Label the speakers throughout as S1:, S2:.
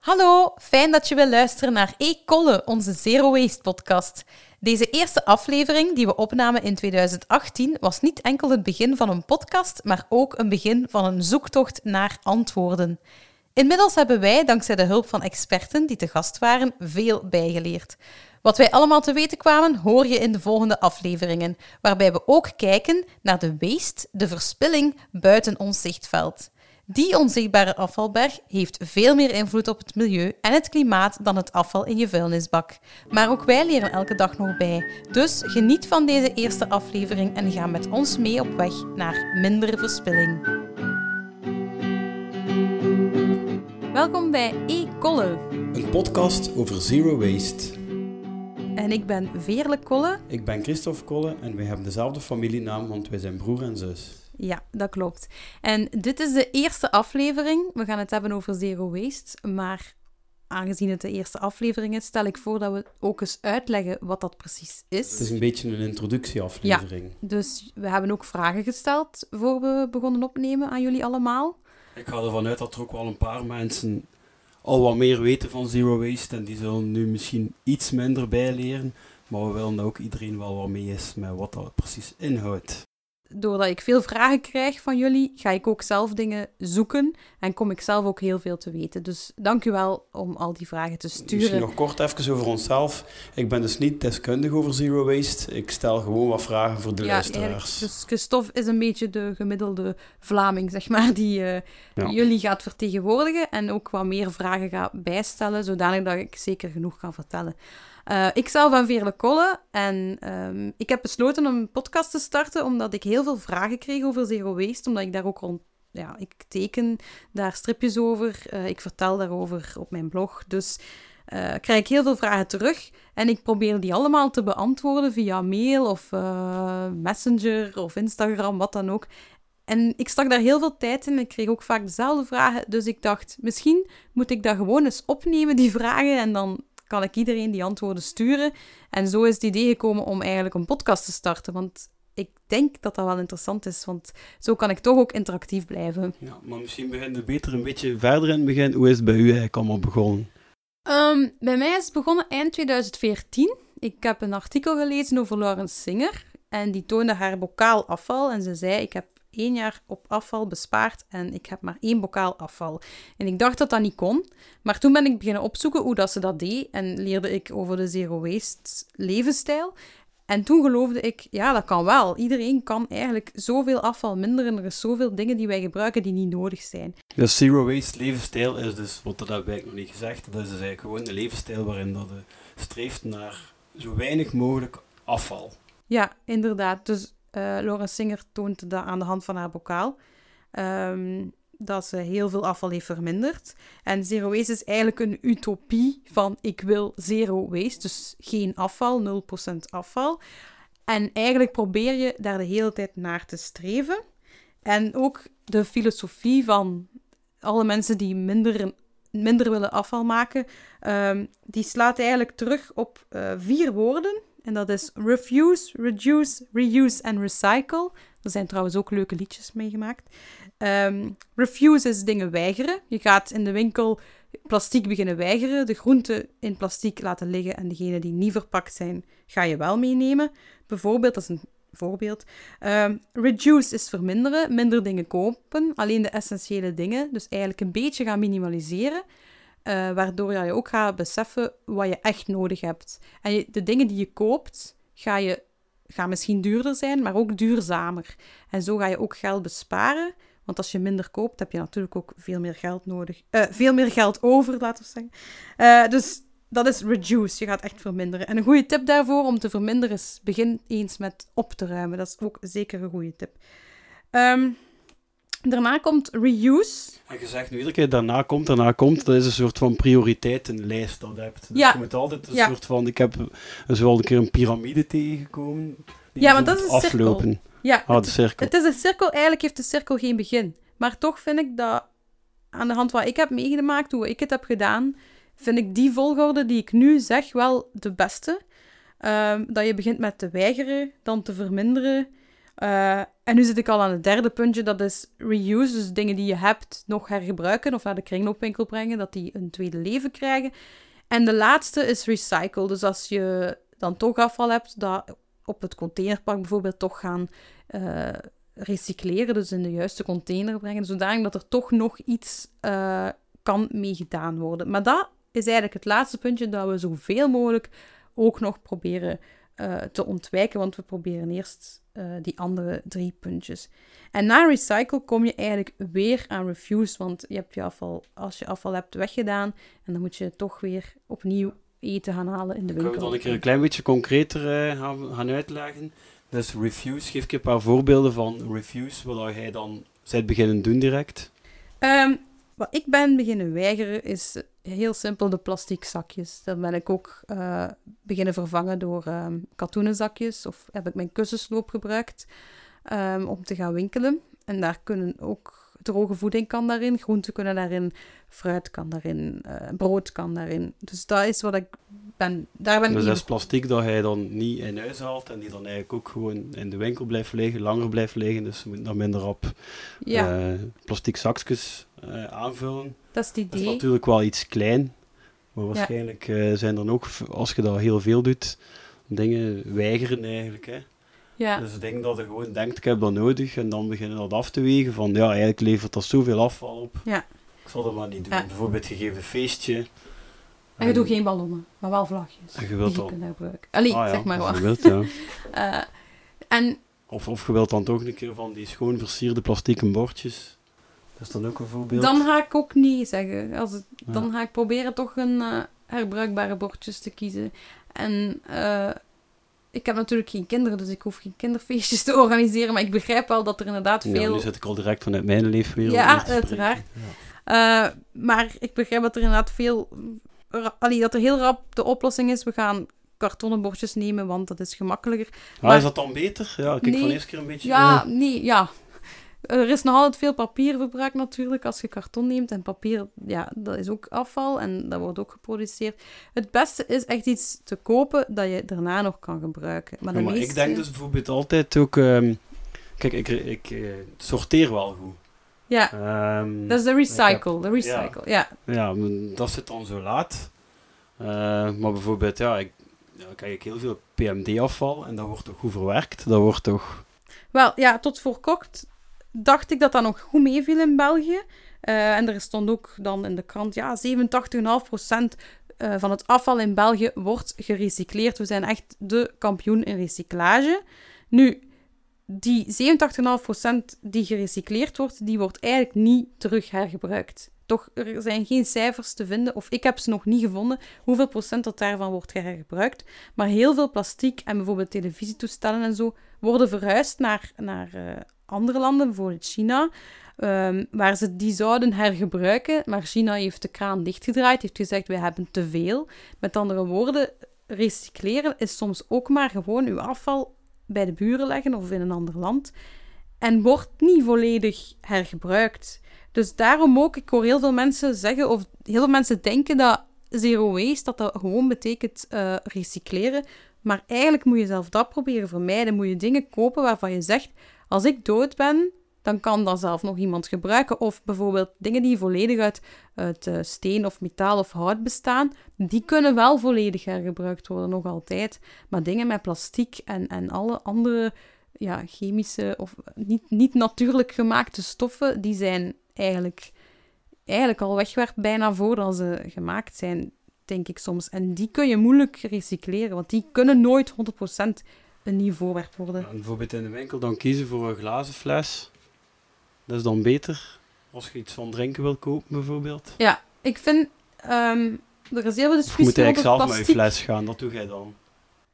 S1: Hallo, fijn dat je wil luisteren naar E-Kolle, onze Zero Waste podcast. Deze eerste aflevering die we opnamen in 2018 was niet enkel het begin van een podcast, maar ook een begin van een zoektocht naar antwoorden. Inmiddels hebben wij, dankzij de hulp van experten die te gast waren, veel bijgeleerd. Wat wij allemaal te weten kwamen, hoor je in de volgende afleveringen, waarbij we ook kijken naar de waste, de verspilling buiten ons zichtveld. Die onzichtbare afvalberg heeft veel meer invloed op het milieu en het klimaat dan het afval in je vuilnisbak. Maar ook wij leren elke dag nog bij. Dus geniet van deze eerste aflevering en ga met ons mee op weg naar minder verspilling. Welkom bij E-Kolle.
S2: Een podcast over zero waste.
S1: En ik ben Veerle Kolle.
S2: Ik ben Christophe Kolle en wij hebben dezelfde familienaam, want wij zijn broer en zus.
S1: Ja, dat klopt. En dit is de eerste aflevering. We gaan het hebben over zero waste. Maar aangezien het de eerste aflevering is, stel ik voor dat we ook eens uitleggen wat dat precies is.
S2: Het is een beetje een introductieaflevering.
S1: Ja, dus we hebben ook vragen gesteld voor we begonnen opnemen aan jullie allemaal.
S2: Ik ga ervan uit dat er ook wel een paar mensen al wat meer weten van zero waste en die zullen nu misschien iets minder bijleren. Maar we willen dat ook iedereen wel wat mee is met wat dat precies inhoudt
S1: doordat ik veel vragen krijg van jullie, ga ik ook zelf dingen zoeken en kom ik zelf ook heel veel te weten. Dus dank u wel om al die vragen te sturen.
S2: Misschien nog kort even over onszelf. Ik ben dus niet deskundig over zero waste. Ik stel gewoon wat vragen voor de ja, luisteraars.
S1: Dus Christophe is een beetje de gemiddelde Vlaming, zeg maar, die uh, jullie gaat vertegenwoordigen en ook wat meer vragen gaat bijstellen, zodanig dat ik zeker genoeg kan vertellen. Uh, ik zelf ben Veerle Kolle en um, ik heb besloten om een podcast te starten omdat ik heel veel vragen kreeg over zero waste, omdat ik daar ook rond ja, ik teken daar stripjes over. Uh, ik vertel daarover op mijn blog. Dus uh, krijg ik heel veel vragen terug. En ik probeer die allemaal te beantwoorden via mail of Messenger of Instagram, wat dan ook. En ik stak daar heel veel tijd in. Ik kreeg ook vaak dezelfde vragen. Dus ik dacht, misschien moet ik dat gewoon eens opnemen, die vragen. En dan kan ik iedereen die antwoorden sturen. En zo is het idee gekomen om eigenlijk een podcast te starten. Want ik denk dat dat wel interessant is, want zo kan ik toch ook interactief blijven.
S2: Ja, maar misschien beginnen we beter een beetje verder in het begin. Hoe is het bij u eigenlijk allemaal begonnen?
S1: Um, bij mij is het begonnen eind 2014. Ik heb een artikel gelezen over Laurence Singer. En die toonde haar bokaal afval. En ze zei, ik heb één jaar op afval bespaard en ik heb maar één bokaal afval. En ik dacht dat dat niet kon, maar toen ben ik beginnen opzoeken hoe dat ze dat deed en leerde ik over de zero waste levensstijl. En toen geloofde ik, ja, dat kan wel. Iedereen kan eigenlijk zoveel afval minderen. Er is zoveel dingen die wij gebruiken die niet nodig zijn.
S2: De zero waste levensstijl is dus, wat dat heb ik nog niet gezegd, dat is dus eigenlijk gewoon een levensstijl waarin dat je streeft naar zo weinig mogelijk afval.
S1: Ja, inderdaad. Dus uh, Singer toont dat aan de hand van haar bokaal. Ehm, dat ze heel veel afval heeft verminderd. En zero waste is eigenlijk een utopie van ik wil zero waste, dus geen afval, 0% afval. En eigenlijk probeer je daar de hele tijd naar te streven. En ook de filosofie van alle mensen die minder, minder willen afval maken, um, die slaat eigenlijk terug op uh, vier woorden. En dat is Refuse, Reduce, Reuse en Recycle. Er zijn trouwens ook leuke liedjes meegemaakt. Um, refuse is dingen weigeren. Je gaat in de winkel plastic beginnen weigeren, de groenten in plastic laten liggen en degene die niet verpakt zijn, ga je wel meenemen. Bijvoorbeeld, dat is een voorbeeld. Um, reduce is verminderen, minder dingen kopen, alleen de essentiële dingen. Dus eigenlijk een beetje gaan minimaliseren. Uh, waardoor je ook gaat beseffen wat je echt nodig hebt. En de dingen die je koopt, ga je, gaan misschien duurder zijn, maar ook duurzamer. En zo ga je ook geld besparen. Want als je minder koopt, heb je natuurlijk ook veel meer geld nodig. Uh, veel meer geld over, laten we zeggen. Uh, dus dat is reduce. Je gaat echt verminderen. En een goede tip daarvoor om te verminderen is: begin eens met op te ruimen. Dat is ook zeker een goede tip. Um, Daarna komt reuse.
S2: En je zegt nu iedere keer daarna komt, daarna komt, dat is een soort van prioriteitenlijst dat je hebt. Dus
S1: ja.
S2: je moet altijd een soort van, ik heb dus wel een keer een piramide tegengekomen.
S1: Ja, want dat is een
S2: aflopen.
S1: cirkel. Ja,
S2: ah, de cirkel.
S1: Het is een cirkel, eigenlijk heeft de cirkel geen begin. Maar toch vind ik dat, aan de hand wat ik heb meegemaakt, hoe ik het heb gedaan, vind ik die volgorde die ik nu zeg wel de beste. Um, dat je begint met te weigeren, dan te verminderen, Uh, en nu zit ik al aan het derde puntje, dat is reuse. Dus dingen die je hebt nog hergebruiken of naar de kringloopwinkel brengen, dat die een tweede leven krijgen. En de laatste is recycle. Dus als je dan toch afval hebt, dat op het containerpark bijvoorbeeld toch gaan uh, recycleren, dus in de juiste container brengen, zodanig dat er toch nog iets uh, kan mee gedaan worden. Maar dat is eigenlijk het laatste puntje dat we zoveel mogelijk ook nog proberen uh, te ontwijken, want we proberen eerst uh, die andere drie puntjes. En na recycle kom je eigenlijk weer aan refuse, want je hebt je afval, als je afval hebt weggedaan, en dan moet je toch weer opnieuw eten gaan halen in de winkel.
S2: Kunnen we dan een keer een klein beetje concreter uh, gaan, gaan, uitleggen? Dus refuse, geef ik een paar voorbeelden van refuse, wat jij dan zijt beginnen doen direct.
S1: Um, wat ik ben beginnen weigeren is heel simpel de plastic zakjes. Dan ben ik ook uh, beginnen vervangen door um, katoenen zakjes. Of heb ik mijn kussensloop gebruikt um, om te gaan winkelen. En daar kunnen ook droge voeding kan daarin, groenten kunnen daarin, fruit kan daarin, uh, brood kan daarin. Dus dat is wat ik ben. Daar ben
S2: dus dat is plastic dat hij dan niet in huis haalt en die dan eigenlijk ook gewoon in de winkel blijft liggen, langer blijft liggen. Dus je moet dan minder op ja. uh, plastic zakjes uh, aanvullen.
S1: Dat is het idee.
S2: Dat is natuurlijk wel iets klein. Maar waarschijnlijk ja. zijn er ook, als je dat heel veel doet, dingen weigeren eigenlijk. Hè.
S1: Ja.
S2: Dus ik denk dat je gewoon denkt, ik heb dat nodig. En dan beginnen dat af te wegen. Van ja, eigenlijk levert dat zoveel afval op.
S1: Ja.
S2: Ik zal dat maar niet doen. Ja. Bijvoorbeeld gegeven feestje.
S1: En, en je doet geen ballonnen, maar wel vlagjes.
S2: En je wilt
S1: die je gebruiken. Allee, ah, zeg maar wat.
S2: Je wilt, ja.
S1: uh, en...
S2: Of, of je wilt dan toch een keer van die schoon versierde plastieke bordjes. Dat is dan ook een voorbeeld.
S1: Dan ga ik ook niet zeggen. Als het. Dan ga ik proberen toch een uh, herbruikbare bordjes te kiezen. En uh, ik heb natuurlijk geen kinderen, dus ik hoef geen kinderfeestjes te organiseren. Maar ik begrijp wel dat er inderdaad veel... Ja,
S2: nu zit ik al direct vanuit mijn leefwereld.
S1: Ja, uiteraard. Ja. Uh, maar ik begrijp dat er inderdaad veel... Allee, dat er heel rap de oplossing is. We gaan kartonnen bordjes nemen, want dat is gemakkelijker.
S2: Maar, maar is dat dan beter? Ja, kijk nee, van eerst keer een beetje...
S1: Ja, nee, ja. Er is nog altijd veel papierverbruik natuurlijk als je karton neemt. En papier, ja, dat is ook afval en dat wordt ook geproduceerd. Het beste is echt iets te kopen dat je daarna nog kan gebruiken. Maar,
S2: ja, maar
S1: meeste...
S2: ik denk dus bijvoorbeeld altijd ook... Um, kijk, ik, ik uh, sorteer wel goed.
S1: Ja,
S2: um,
S1: dat is de recycle. Heb, de recycle, ja.
S2: Ja, ja dat zit dan zo laat. Uh, maar bijvoorbeeld, ja, ik ja, krijg ik heel veel PMD-afval en dat wordt toch goed verwerkt. Dat wordt toch...
S1: Wel, ja, tot voor kort dacht ik dat dat nog goed meeviel in België. Uh, en er stond ook dan in de krant, ja, 87,5% uh, van het afval in België wordt gerecycleerd. We zijn echt de kampioen in recyclage. Nu, die 87,5% die gerecycleerd wordt, die wordt eigenlijk niet terug hergebruikt. Toch, er zijn geen cijfers te vinden, of ik heb ze nog niet gevonden, hoeveel procent dat daarvan wordt hergebruikt. Maar heel veel plastic en bijvoorbeeld televisietoestellen en zo worden verhuisd naar, naar uh, andere landen, bijvoorbeeld China, um, waar ze die zouden hergebruiken. Maar China heeft de kraan dichtgedraaid, heeft gezegd, wij hebben te veel. Met andere woorden, recycleren is soms ook maar gewoon uw afval bij de buren leggen of in een ander land. En wordt niet volledig hergebruikt. Dus daarom ook, ik hoor heel veel mensen zeggen, of heel veel mensen denken dat zero waste, dat dat gewoon betekent uh, recycleren. Maar eigenlijk moet je zelf dat proberen vermijden. Moet je dingen kopen waarvan je zegt, als ik dood ben, dan kan dat zelf nog iemand gebruiken. Of bijvoorbeeld dingen die volledig uit, uit uh, steen of metaal of hout bestaan, die kunnen wel volledig hergebruikt worden, nog altijd. Maar dingen met plastic en, en alle andere ja, chemische of niet, niet natuurlijk gemaakte stoffen, die zijn eigenlijk, eigenlijk al wegwerp bijna voordat ze gemaakt zijn, denk ik soms. En die kun je moeilijk recycleren, want die kunnen nooit 100% een nieuw voorwerp worden.
S2: Ja, bijvoorbeeld in de winkel dan kiezen voor een glazen fles. Dat is dan beter als je iets van drinken wil kopen, bijvoorbeeld.
S1: Ja, ik vind... Um, er is heel veel discussie
S2: Je moet eigenlijk zelf met je fles gaan, dat doe jij dan.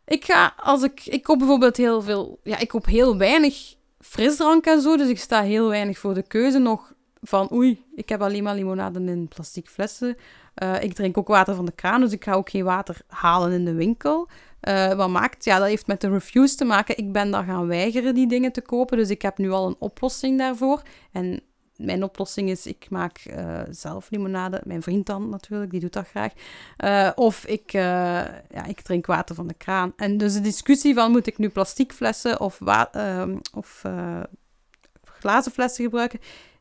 S1: Ik ga, als ik... Ik koop bijvoorbeeld heel veel... Ja, ik koop heel weinig frisdrank en zo, dus ik sta heel weinig voor de keuze nog van oei, ik heb alleen maar limonade in plastic flessen. Uh, ik drink ook water van de kraan, dus ik ga ook geen water halen in de winkel. Uh, wat maakt? Ja, dat heeft met de refuse te maken. Ik ben daar gaan weigeren die dingen te kopen, dus ik heb nu al een oplossing daarvoor. En mijn oplossing is, ik maak eh, zelf limonade. Mijn vriend dan natuurlijk, die doet dat graag. Eh, of ik, eh, ja, ik drink water van de kraan. En dus de discussie van, moet ik nu plastic flessen of, ehm, of eh, glazen flessen gebruiken,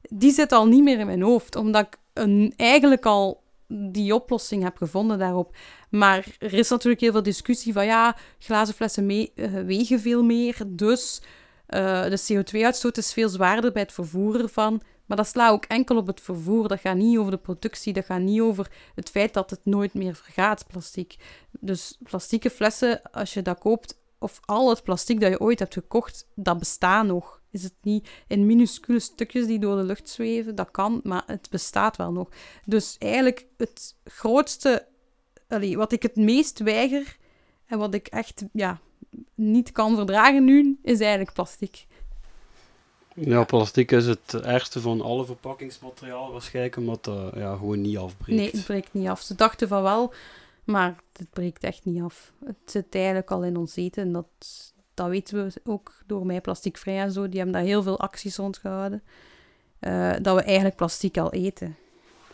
S1: die zit al niet meer in mijn hoofd. Omdat ik een, eigenlijk al die oplossing heb gevonden daarop. Maar er is natuurlijk heel veel discussie van, ja, glazen flessen eh, wegen veel meer, dus... eh, de CO2-uitstoot is veel zwaarder bij het vervoer ervan. Maar dat slaat ook enkel op het vervoer. Dat gaat niet over de productie. Dat gaat niet over het feit dat het nooit meer vergaat, plastic. Dus plastieke flessen, als je dat koopt, of al het plastic dat je ooit hebt gekocht, dat bestaat nog. Is het niet in minuscule stukjes die door de lucht zweven? Dat kan, maar het bestaat wel nog. Dus eigenlijk het grootste, allee, wat ik het meest weiger en wat ik echt ja, niet kan verdragen nu, is eigenlijk plastic.
S2: Ja, plastic is het ergste van alle verpakkingsmateriaal waarschijnlijk, omdat dat ja, gewoon niet afbreekt.
S1: Nee, het breekt niet af. Ze dachten van wel, maar het breekt echt niet af. Het zit eigenlijk al in ons eten. En dat, dat weten we ook door mij plasticvrij en zo. Die hebben daar heel veel acties rondgehouden. eh, dat we eigenlijk plastic al eten.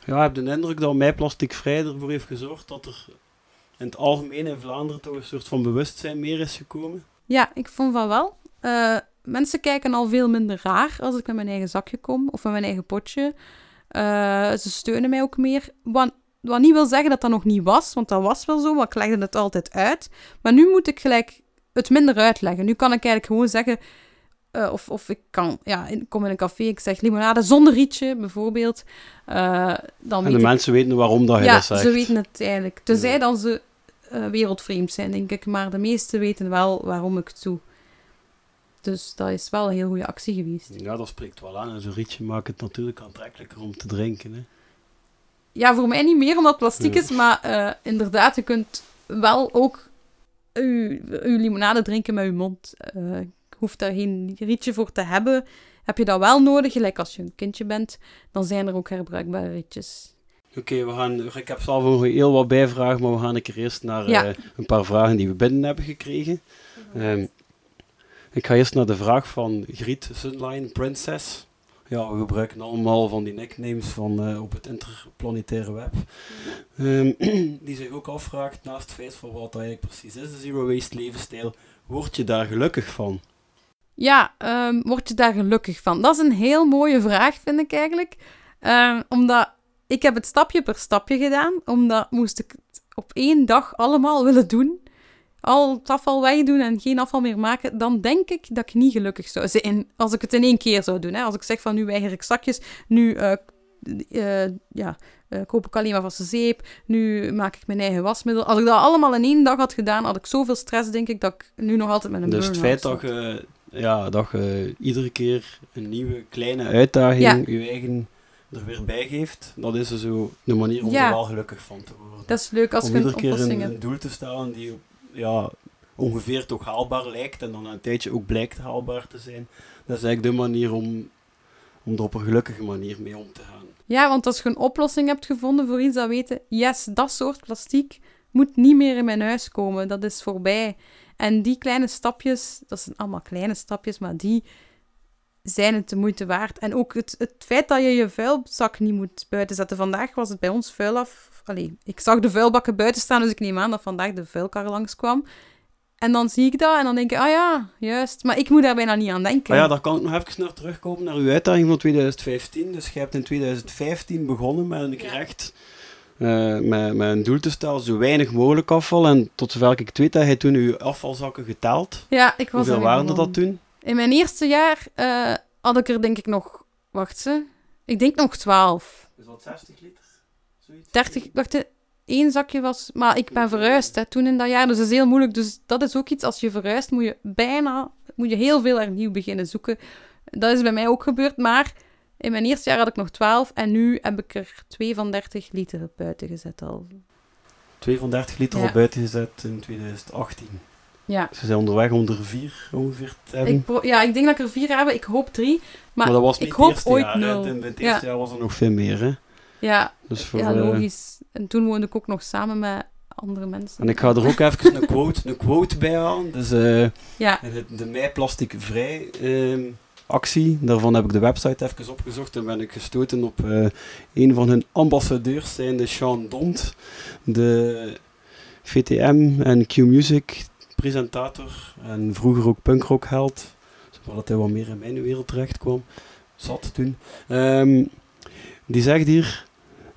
S2: Ja, ik heb de indruk dat mij plasticvrij ervoor heeft gezorgd dat er in het algemeen in Vlaanderen toch een soort van bewustzijn meer is gekomen.
S1: Ja, ik vond van wel. Eh, mensen kijken al veel minder raar als ik met mijn eigen zakje kom of met mijn eigen potje. Eh, ze steunen mij ook meer. Wat, wat niet wil zeggen dat dat nog niet was, want dat was wel zo, maar ik legde het altijd uit. Maar nu moet ik gelijk het minder uitleggen. Nu kan ik eigenlijk gewoon zeggen, eh, of, of ik kan, ja, ik kom in een café, ik zeg limonade zonder rietje, bijvoorbeeld. Eh, dan
S2: En de
S1: ik
S2: mensen weten waarom dat je
S1: ja,
S2: dat zegt.
S1: ze weten het eigenlijk. Tenzij
S2: Ja.
S1: dan ze eh, wereldvreemd zijn, denk ik. Maar de meesten weten wel waarom ik het doe. Dus dat is wel een heel goede actie geweest.
S2: Ja, dat spreekt wel aan. En zo'n rietje maakt het natuurlijk aantrekkelijker om te drinken. Hè.
S1: Ja, voor mij niet meer omdat
S2: Ja.
S1: is, maar inderdaad, je kunt wel ook uw, uw limonade drinken met uw mond. Hoeft daar geen rietje voor te hebben. Heb je dat wel nodig, gelijk als je een kindje bent, dan zijn er ook herbruikbare rietjes.
S2: Oké, we gaan. Ik heb zelf nog heel wat bijvragen, maar we gaan een keer eerst naar
S1: Ja.
S2: eh, een paar vragen die we binnen hebben gekregen. Ehm, ik ga eerst naar de vraag van Griet Sunline Princess. Ja, we gebruiken allemaal van die nicknames van, eh, op het interplanetaire web. Ehm, die zich ook afvraagt, naast het feit van wat dat eigenlijk precies is, de zero waste levensstijl, word je daar gelukkig van?
S1: Ja, ehm, word je daar gelukkig van? Dat is een heel mooie vraag, vind ik eigenlijk. Ehm, omdat ik heb het stapje per stapje gedaan, omdat moest ik het op één dag allemaal willen doen. Al het afval wegdoen en geen afval meer maken, dan denk ik dat ik niet gelukkig zou zijn als ik het in één keer zou doen. Hè. Als ik zeg van nu weiger ik zakjes, nu eh, eh, ja, eh, koop ik alleen maar vaste zeep, nu maak ik mijn eigen wasmiddel. Als ik dat allemaal in één dag had gedaan, had ik zoveel stress, denk ik, dat ik nu nog altijd met een
S2: Dus het
S1: burn-out
S2: feit dat je, ja, dat je iedere keer een nieuwe kleine uitdaging
S1: Ja.
S2: je eigen er weer bij geeft, dat is zo de manier om
S1: Ja.
S2: er wel gelukkig van te worden.
S1: Dat is leuk als
S2: om
S1: je een
S2: iedere keer
S1: oplossing
S2: een, een doel te stellen die ja, ongeveer toch haalbaar lijkt en dan een tijdje ook blijkt haalbaar te zijn. Dat is eigenlijk de manier om, om er op een gelukkige manier mee om te gaan.
S1: Ja, want als je een oplossing hebt gevonden voor iets, dan weten, yes, dat soort plastic moet niet meer in mijn huis komen. Dat is voorbij. En die kleine stapjes, dat zijn allemaal kleine stapjes, maar die zijn het de moeite waard. En ook het, het feit dat je je vuilzak niet moet buiten zetten. Vandaag was het bij ons vuil af. Allee, ik zag de vuilbakken buiten staan, dus ik neem aan dat vandaag de vuilkar langskwam. En dan zie ik dat en dan denk ik, ah ja, juist. Maar ik moet daar bijna niet aan denken.
S2: Maar ja, daar kan ik nog even naar terugkomen, naar uw uitdaging van 2015. Dus je hebt in 2015 begonnen met een gerecht, eh, met, met een doel te stellen, zo weinig mogelijk afval. En tot zover ik het weet, heb je toen uw afvalzakken geteld.
S1: Ja, ik was
S2: Hoeveel waren er
S1: begonnen.
S2: dat toen?
S1: In mijn eerste jaar eh, had ik er denk ik nog... Wacht ze. Ik denk nog 12.
S2: Is dat 60 liter? Zoiets?
S1: 30... Wacht, hè. één zakje was... Maar ik ben verhuisd hè, toen in dat jaar, dus dat is heel moeilijk. Dus dat is ook iets, als je verhuist, moet je bijna... Moet je heel veel hernieuw beginnen zoeken. Dat is bij mij ook gebeurd, maar... In mijn eerste jaar had ik nog 12 en nu heb ik er 2 van 30 liter buiten gezet al.
S2: 2 van 30 liter
S1: Ja.
S2: buiten gezet in 2018.
S1: Ja,
S2: Ze zijn onderweg om er vier ongeveer te hebben.
S1: ik, ja, ik denk dat ik er vier heb. Ik hoop drie. Maar,
S2: maar dat was niet
S1: ik hoop ooit
S2: jaar.
S1: nul.
S2: In, het
S1: Ja.
S2: eerste jaar was er nog veel meer. Hè.
S1: Ja,
S2: Dus voor,
S1: ja,
S2: eh,
S1: logisch. En toen woonde ik ook nog samen met andere mensen.
S2: en ik ga er ook even een quote, een quote bij halen. Dus eh,
S1: Ja,
S2: de, de mij plasticvrij ehm actie. Daarvan heb ik de website even opgezocht en ben ik gestoten op eh, een van hun ambassadeurs, zijnde Sean Dont, de VTM en Q-Music presentator en vroeger ook punkrock held, zodat hij wat meer in mijn wereld terecht kwam. Zat toen. Ehm, die zegt hier,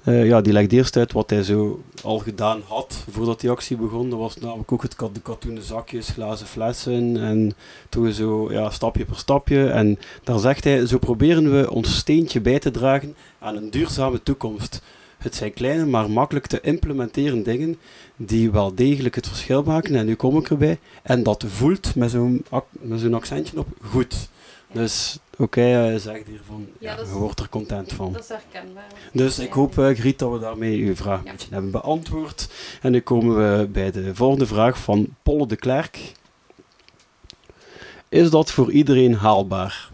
S2: eh, ja, die legt eerst uit wat hij zo al gedaan had voordat die actie begon. Dat was namelijk ook het, de katoenen zakjes, glazen flessen en toen zo ja, stapje per stapje. En daar zegt hij, zo proberen we ons steentje bij te dragen aan een duurzame toekomst. Het zijn kleine, maar makkelijk te implementeren dingen die wel degelijk het verschil maken. En nu kom ik erbij. En dat voelt met met zo'n accentje op goed. Dus oké, okay, zegt hiervan, ja, ja, je wordt er content van.
S1: Dat is herkenbaar.
S2: Dus ik hoop, uh, Griet, dat we daarmee uw vraag een beetje hebben beantwoord. En nu komen we bij de volgende vraag van Polle de Klerk. Is dat voor iedereen haalbaar?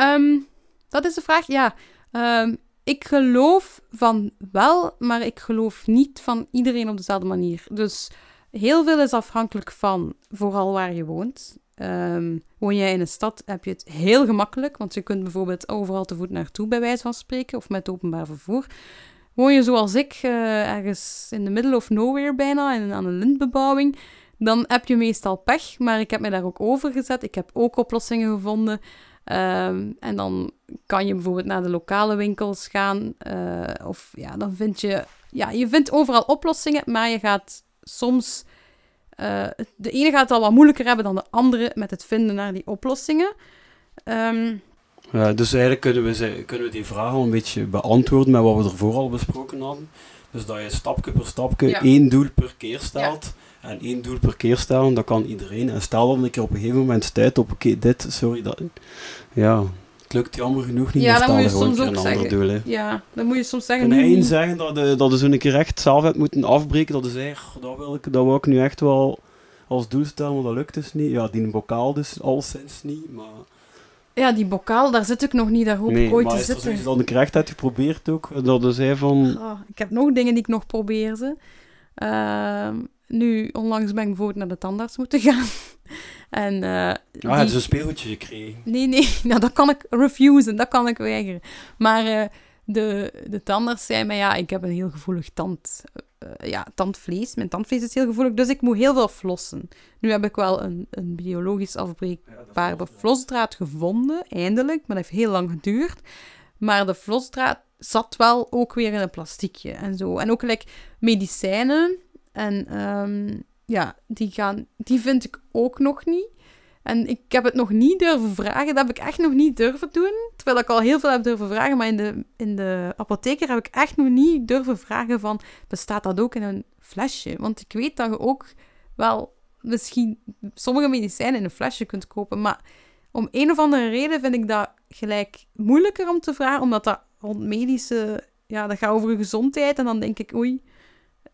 S1: Um, dat is de vraag, ja. Um, ik geloof van wel, maar ik geloof niet van iedereen op dezelfde manier. Dus heel veel is afhankelijk van vooral waar je woont. Um, woon jij in een stad, heb je het heel gemakkelijk, want je kunt bijvoorbeeld overal te voet naartoe, bij wijze van spreken, of met openbaar vervoer. Woon je zoals ik, uh, ergens in de middle of nowhere bijna, in, aan een lintbebouwing, dan heb je meestal pech, maar ik heb me daar ook over gezet. Ik heb ook oplossingen gevonden. Um, en dan kan je bijvoorbeeld naar de lokale winkels gaan. Uh, of ja, dan vind je... Ja, je vindt overal oplossingen, maar je gaat soms uh, de ene gaat het al wat moeilijker hebben dan de andere met het vinden naar die oplossingen. Um,
S2: ja, dus eigenlijk kunnen we, kunnen we die vraag al een beetje beantwoorden met wat we ervoor al besproken hadden. Dus dat je stapje per stapje één doel per keer stelt. Ja. En één doel per keer stellen, dat kan iedereen. En stel dat ik op een gegeven moment tijd op, oké, dit, sorry, dat... Ja, het lukt jammer genoeg niet.
S1: Ja, dan moet je
S2: soms
S1: ook zeggen.
S2: Doel, hè.
S1: ja, dan moet je soms zeggen...
S2: Kan één zeggen dat, de, dat je zo'n keer echt zelf hebt moeten afbreken, dat is eigenlijk, dat wil ik, dat wil ik nu echt wel als doel stellen, maar dat lukt dus niet. Ja, die bokaal dus al sinds niet, maar...
S1: Ja, die bokaal, daar zit ik nog niet, daar hoop ik ooit te zitten.
S2: Nee, maar dan krijgt dat geprobeerd ook, dat is hij van...
S1: Oh, ik heb nog dingen die ik nog probeer, ze. Uh, nu, onlangs ben ik bijvoorbeeld naar de tandarts moeten gaan. En, uh,
S2: ah, die... het is een speeltje gekregen.
S1: Nee, nee, nou, dat kan ik refusen, dat kan ik weigeren. Maar uh, de, de tandarts zei mij, ja, ik heb een heel gevoelig tand, uh, ja, tandvlees. Mijn tandvlees is heel gevoelig, dus ik moet heel veel flossen. Nu heb ik wel een, een biologisch afbreekbare ja, flosdraad gevonden, eindelijk. Maar dat heeft heel lang geduurd. Maar de flosdraad zat wel ook weer in een plastiekje en zo. En ook like, medicijnen en um, ja, die, gaan, die vind ik ook nog niet. En ik heb het nog niet durven vragen. Dat heb ik echt nog niet durven doen. Terwijl ik al heel veel heb durven vragen. Maar in de, in de apotheker heb ik echt nog niet durven vragen van... Bestaat dat ook in een flesje? Want ik weet dat je ook wel misschien sommige medicijnen in een flesje kunt kopen. Maar om een of andere reden vind ik dat gelijk moeilijker om te vragen. Omdat dat rond medische... Ja, dat gaat over je gezondheid. En dan denk ik, oei,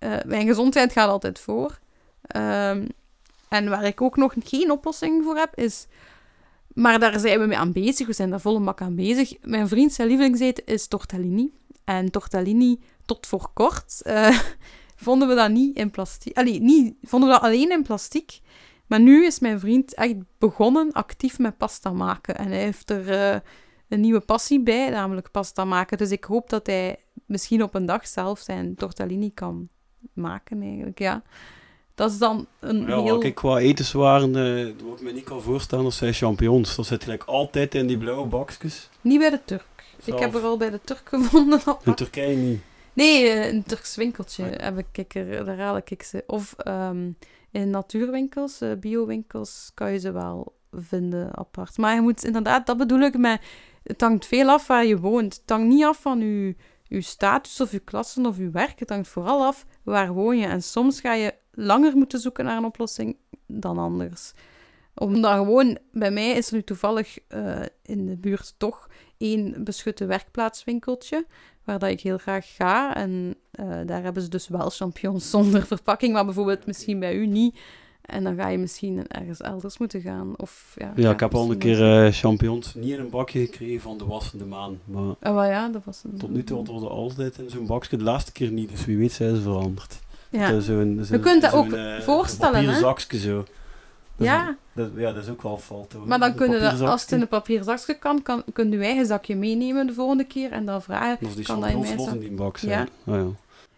S1: uh, mijn gezondheid gaat altijd voor. Um, en waar ik ook nog geen oplossing voor heb, is... Maar daar zijn we mee aan bezig. We zijn daar volle mak aan bezig. Mijn vriend zijn lievelingseten is tortellini. En tortellini, tot voor kort, uh, vonden we dat niet in plastic. Allee, niet, vonden we dat alleen in plastic. Maar nu is mijn vriend echt begonnen actief met pasta maken. En hij heeft er uh, een nieuwe passie bij, namelijk pasta maken. Dus ik hoop dat hij misschien op een dag zelf zijn tortellini kan maken, eigenlijk. Ja. Dat is dan een
S2: ja,
S1: heel...
S2: Kijk, qua etenswaren, uh, wat ik me niet kan voorstellen, dat zijn champignons. Dat zit gelijk altijd in die blauwe bakjes.
S1: Niet bij de Turk. Ik heb er al bij de Turk gevonden.
S2: In Turkije niet?
S1: Nee, uh, een Turks winkeltje heb ik er, daar haal ik ze. Of um, in natuurwinkels, uh, biowinkels, kan je ze wel vinden apart. Maar je moet inderdaad, dat bedoel ik met, het hangt veel af waar je woont. Het hangt niet af van je, je status of je klassen of je werk. Het hangt vooral af waar woon je. En soms ga je langer moeten zoeken naar een oplossing dan anders. Omdat gewoon, bij mij is er nu toevallig uh, in de buurt toch één beschutte werkplaatswinkeltje, waar dat ik heel graag ga. En uh, daar hebben ze dus wel champignons zonder verpakking, maar bijvoorbeeld misschien bij u niet. En dan ga je misschien ergens elders moeten gaan. Of, ja,
S2: ja, ik heb al een keer uh, champignons niet in een bakje gekregen van de wassende maan. Maar
S1: oh, ja, dat was
S2: tot nu toe hadden we altijd in zo'n bakje. De laatste keer niet, dus wie weet zijn ze veranderd.
S1: Ja. Zo een, zo, je kunt dat ook uh, voorstellen, hè?
S2: zakje zo.
S1: Ja,
S2: Dat, ja, dat is ook wel fout. hoor.
S1: maar dan kunnen we, als het in een papieren zakje kan, kan, kun je eigen zakje meenemen de volgende keer en dan vragen.
S2: Als die
S1: kan dat in mijn
S2: los
S1: zak-
S2: in die
S1: Ja.
S2: zijn. Oh, ja.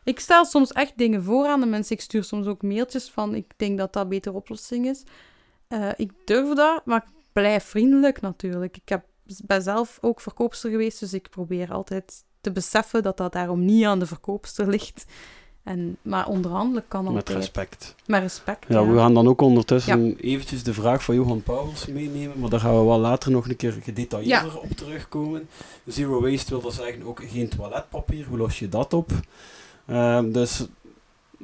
S1: Ik stel soms echt dingen voor aan de mensen. Ik stuur soms ook mailtjes van, ik denk dat dat een betere oplossing is. Eh, ik durf dat, maar ik blijf vriendelijk natuurlijk. Ik heb, ben zelf ook verkoopster geweest, dus ik probeer altijd te beseffen dat dat daarom niet aan de verkoopster ligt. En, maar onderhandelen kan
S2: Met
S1: altijd.
S2: respect.
S1: Met respect,
S2: Ja,
S1: ja.
S2: we gaan dan ook ondertussen eventjes de vraag van Johan Pauwels meenemen, maar daar gaan we wel later nog een keer gedetailleerder op terugkomen. Zero waste wil dat zeggen ook geen toiletpapier, hoe los je dat op? Ehm, dus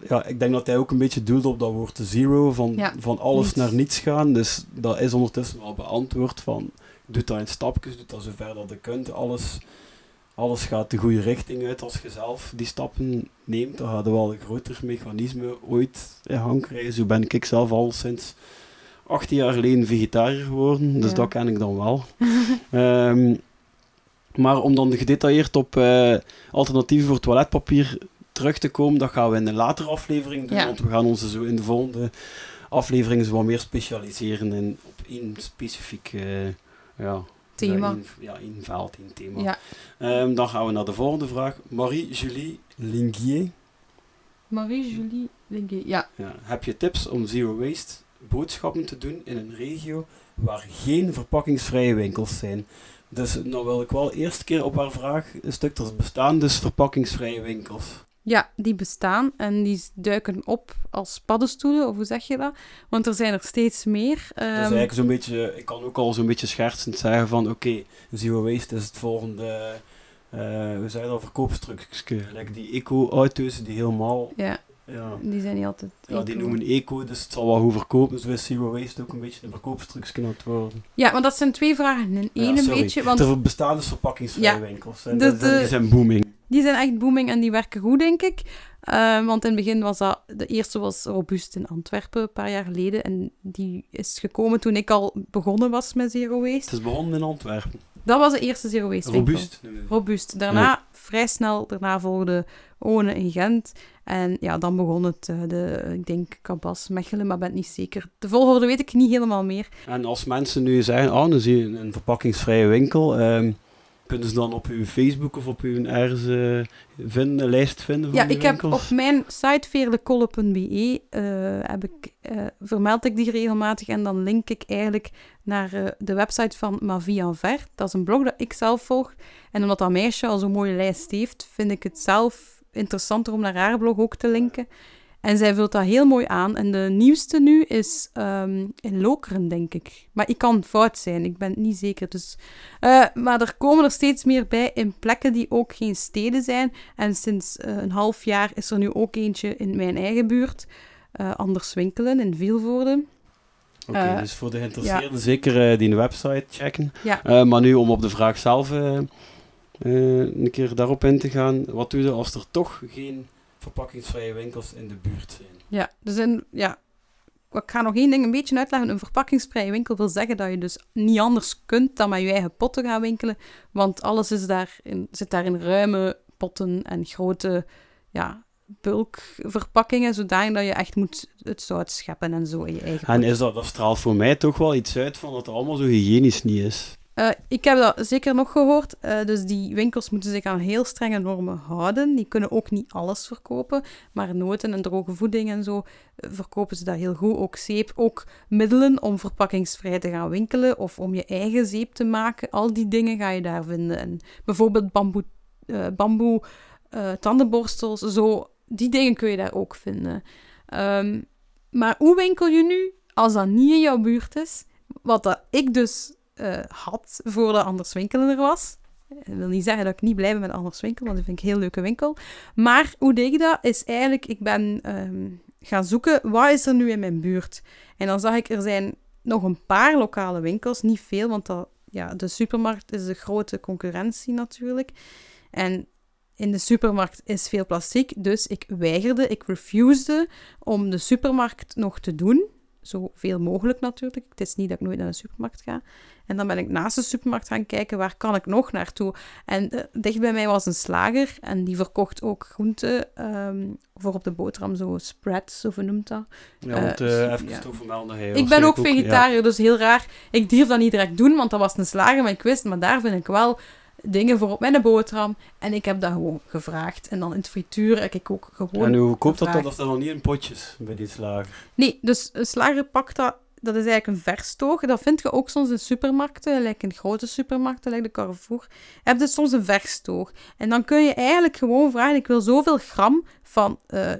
S2: ja, ik denk dat hij ook een beetje doelde op dat woord zero, van,
S1: Ja,
S2: van alles
S1: niets.
S2: naar niets gaan. Dus dat is ondertussen wel beantwoord van, doe dat in stapjes, doe dat zover dat je kunt. Alles, alles gaat de goede richting uit als je zelf die stappen neemt. Dan gaat er wel een groter mechanisme ooit in gang krijgen. Zo ben ik zelf al sinds 18 jaar geleden vegetariër geworden, dus
S1: Ja.
S2: dat ken ik dan wel. Ehm, maar om dan gedetailleerd op eh, alternatieven voor toiletpapier terug te komen, dat gaan we in een latere aflevering doen,
S1: Ja.
S2: want we gaan ons zo in de volgende aflevering zo wat meer specialiseren in, op één specifiek eh, ja,
S1: Thema.
S2: Ja, één, ja, veld, één thema.
S1: Ja.
S2: Ehm, dan gaan we naar de volgende vraag. Marie-Julie Lingier.
S1: Marie-Julie Linguet. Ja,
S2: Ja. Heb je tips om zero waste boodschappen te doen in een regio waar geen verpakkingsvrije winkels zijn? Dus nou wil ik wel eerst keer op haar vraag een stuk er bestaan dus verpakkingsvrije winkels.
S1: Ja, die bestaan en die duiken op als paddenstoelen, of hoe zeg je dat? Want er zijn er steeds meer.
S2: dus
S1: Ehm,
S2: eigenlijk zo'n beetje, ik kan ook al zo'n beetje schertsend zeggen van oké, zero waste is het volgende, eh we zeiden al, verkoopstukje. Like die eco-auto's die helemaal,
S1: ja,
S2: ja,
S1: die zijn niet altijd...
S2: Ja, die noemen eco, dus het zal wel goed verkopen. Dus is Zero Waste ook een beetje een verkoopstrucje aan worden.
S1: Ja, maar dat zijn twee vragen in één
S2: Ja,
S1: een beetje. Want
S2: Er bestaan dus verpakkingsvrije
S1: Ja.
S2: winkels. En
S1: De-
S2: dat zijn-
S1: de-
S2: die zijn booming.
S1: Die zijn echt booming en die werken goed, denk ik. Eh, want in het begin was dat... De eerste was Robuust in Antwerpen, een paar jaar geleden. En die is gekomen toen ik al begonnen was met Zero Waste.
S2: Het is begonnen in Antwerpen.
S1: Dat was de eerste Zero Waste winkel.
S2: Robuust.
S1: Robuust. Daarna, vrij snel, daarna volgde One in Gent. En ja, dan begon het, eh, de, ik denk, Cabas, Mechelen, maar ben het niet zeker. De volgorde weet ik niet helemaal meer.
S2: En als mensen nu zeggen, oh, dan zie je een, een verpakkingsvrije winkel. ehm, kunnen ze dan op uw Facebook of op uw ergens eh, vinden, een lijst vinden van
S1: Ja, ik heb
S2: winkels?
S1: op mijn site veerlekolle.be eh, heb ik, eh, vermeld ik die regelmatig en dan link ik eigenlijk naar de website van Ma Vie en Vert. Dat is een blog dat ik zelf volg. En omdat dat meisje al zo'n mooie lijst heeft, vind ik het zelf interessanter om naar haar blog ook te linken. En zij vult dat heel mooi aan. En de nieuwste nu is ehm, in Lokeren, denk ik. Maar ik kan fout zijn, ik ben het niet zeker. Dus, eh, maar er komen er steeds meer bij in plekken die ook geen steden zijn. En sinds eh, een half jaar is er nu ook eentje in mijn eigen buurt. eh, Anders Winkelen in Vilvoorde.
S2: Oké, dus voor de geïnteresseerden zeker die website checken.
S1: Ja.
S2: Maar nu om op de vraag zelf een keer daarop in te gaan. Wat doe je als er toch geen verpakkingsvrije winkels in de buurt zijn?
S1: Ja, dus in, ja, ik ga nog één ding een beetje uitleggen. Een verpakkingsvrije winkel wil zeggen dat je dus niet anders kunt dan met je eigen potten gaan winkelen. Want alles is daarin, zit daar in ruime potten en grote ja, bulkverpakkingen, zodanig dat je echt moet het zout scheppen en zo in je eigen
S2: En is dat, dat straalt voor mij toch wel iets uit van dat het allemaal zo hygiënisch niet is.
S1: Eh, ik heb dat zeker nog gehoord. Eh, dus die winkels moeten zich aan heel strenge normen houden. Die kunnen ook niet alles verkopen. Maar noten en droge voeding en zo eh, verkopen ze daar heel goed. Ook zeep, ook middelen om verpakkingsvrij te gaan winkelen. Of om je eigen zeep te maken. Al die dingen ga je daar vinden. En bijvoorbeeld bamboe, bamboe tandenborstels. Zo, die dingen kun je daar ook vinden. Ehm, maar hoe winkel je nu als dat niet in jouw buurt is? Wat ik dus eh, had voordat Anders Winkelen er was. Dat wil niet zeggen dat ik niet blij ben met Anders Winkel, want dat vind ik een heel leuke winkel. Maar hoe deed ik dat? Is eigenlijk, ik ben ehm, gaan zoeken, wat is er nu in mijn buurt? En dan zag ik, er zijn nog een paar lokale winkels, niet veel, want dat, ja, de supermarkt is de grote concurrentie natuurlijk. En in de supermarkt is veel plastic, dus ik weigerde, ik refusede om de supermarkt nog te doen. Zoveel mogelijk natuurlijk. Het is niet dat ik nooit naar de supermarkt ga. En dan ben ik naast de supermarkt gaan kijken, waar kan ik nog naartoe? En uh, dicht bij mij was een slager en die verkocht ook groenten um, voor op de boterham, zo spreads, of hoe noemt dat?
S2: Ja, want uh, even ja. vermelden.
S1: ik ben ook vegetariër, ja. dus heel raar. Ik durf dat niet direct doen, want dat was een slager, maar ik wist, maar daar vind ik wel dingen voor op mijn boterham. En ik heb dat gewoon gevraagd. En dan in het frituur heb ik ook gewoon
S2: En hoe koopt dat dan? Dat is nog niet in potjes bij die slager?
S1: Nee, dus een slager pakt dat... Dat is eigenlijk een verstoog. Dat vind je ook soms in supermarkten, like in grote supermarkten, like de Carrefour. Heb je soms een verstoog. En dan kun je eigenlijk gewoon vragen, ik wil zoveel gram van... Uh,